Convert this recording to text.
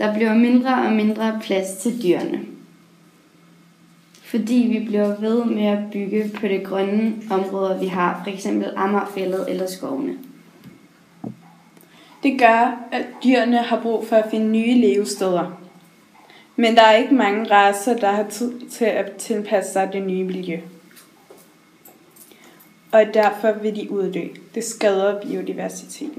Der bliver mindre og mindre plads til dyrene. Fordi vi bliver ved med at bygge på det grønne områder, vi har, f.eks. Amagerfældet eller skovene. Det gør, at dyrene har brug for at finde nye levesteder. Men der er ikke mange racer, der har tid til at tilpasse sig det nye miljø. Og derfor vil de uddø. Det skader biodiversiteten.